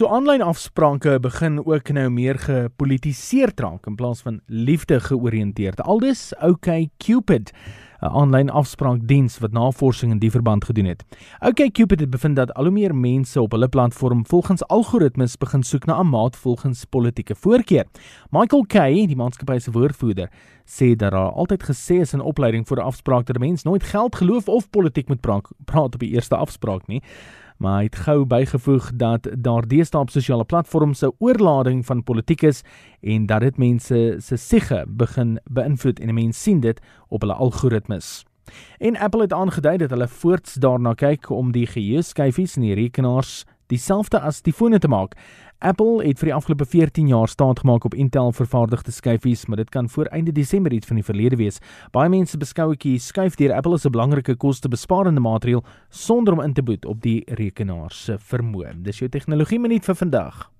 So aanlyn afsprake begin ook nou meer gepolitiseer raak in plaas van liefde georiënteerd. Aldus OK Cupid 'n aanlyn afspraakdiens wat navorsing in die verband gedoen het. OK Cupid het bevind dat al hoe meer mense op hulle platform volgens algoritmes begin soek na 'n maat volgens politieke voorkeur. Michael Kay, die maatskappy se woordvoerder, sê dat daar altyd gesê is in opleiding vir 'n afspraak dat 'n mens nooit geld, geloof of politiek moet praat, praat op die eerste afspraak nie maar hy het gou bygevoeg dat daar deesdae op sosiale platforms 'n oorlading van politiek is en dat dit mense se siege begin beïnvloed en 'n mens sien dit op hulle algoritmes. En Apple het aangedui dat hulle voorts daarna kyk om die geheueskyfies in die rekenaars dieselfde as die fone te maak. Apple het vir die afgelope 14 jaar staat gemaak op Intel vervaardigde skyfies, maar dit kan voor einde Desember iets van die verlede wees. Baie mense beskou ek hier skuif deur Apple as 'n belangrike kostebesparende maatreël sonder om in te boet op die rekenaar se vermoë. Dis jou tegnologie minuut vir vandag.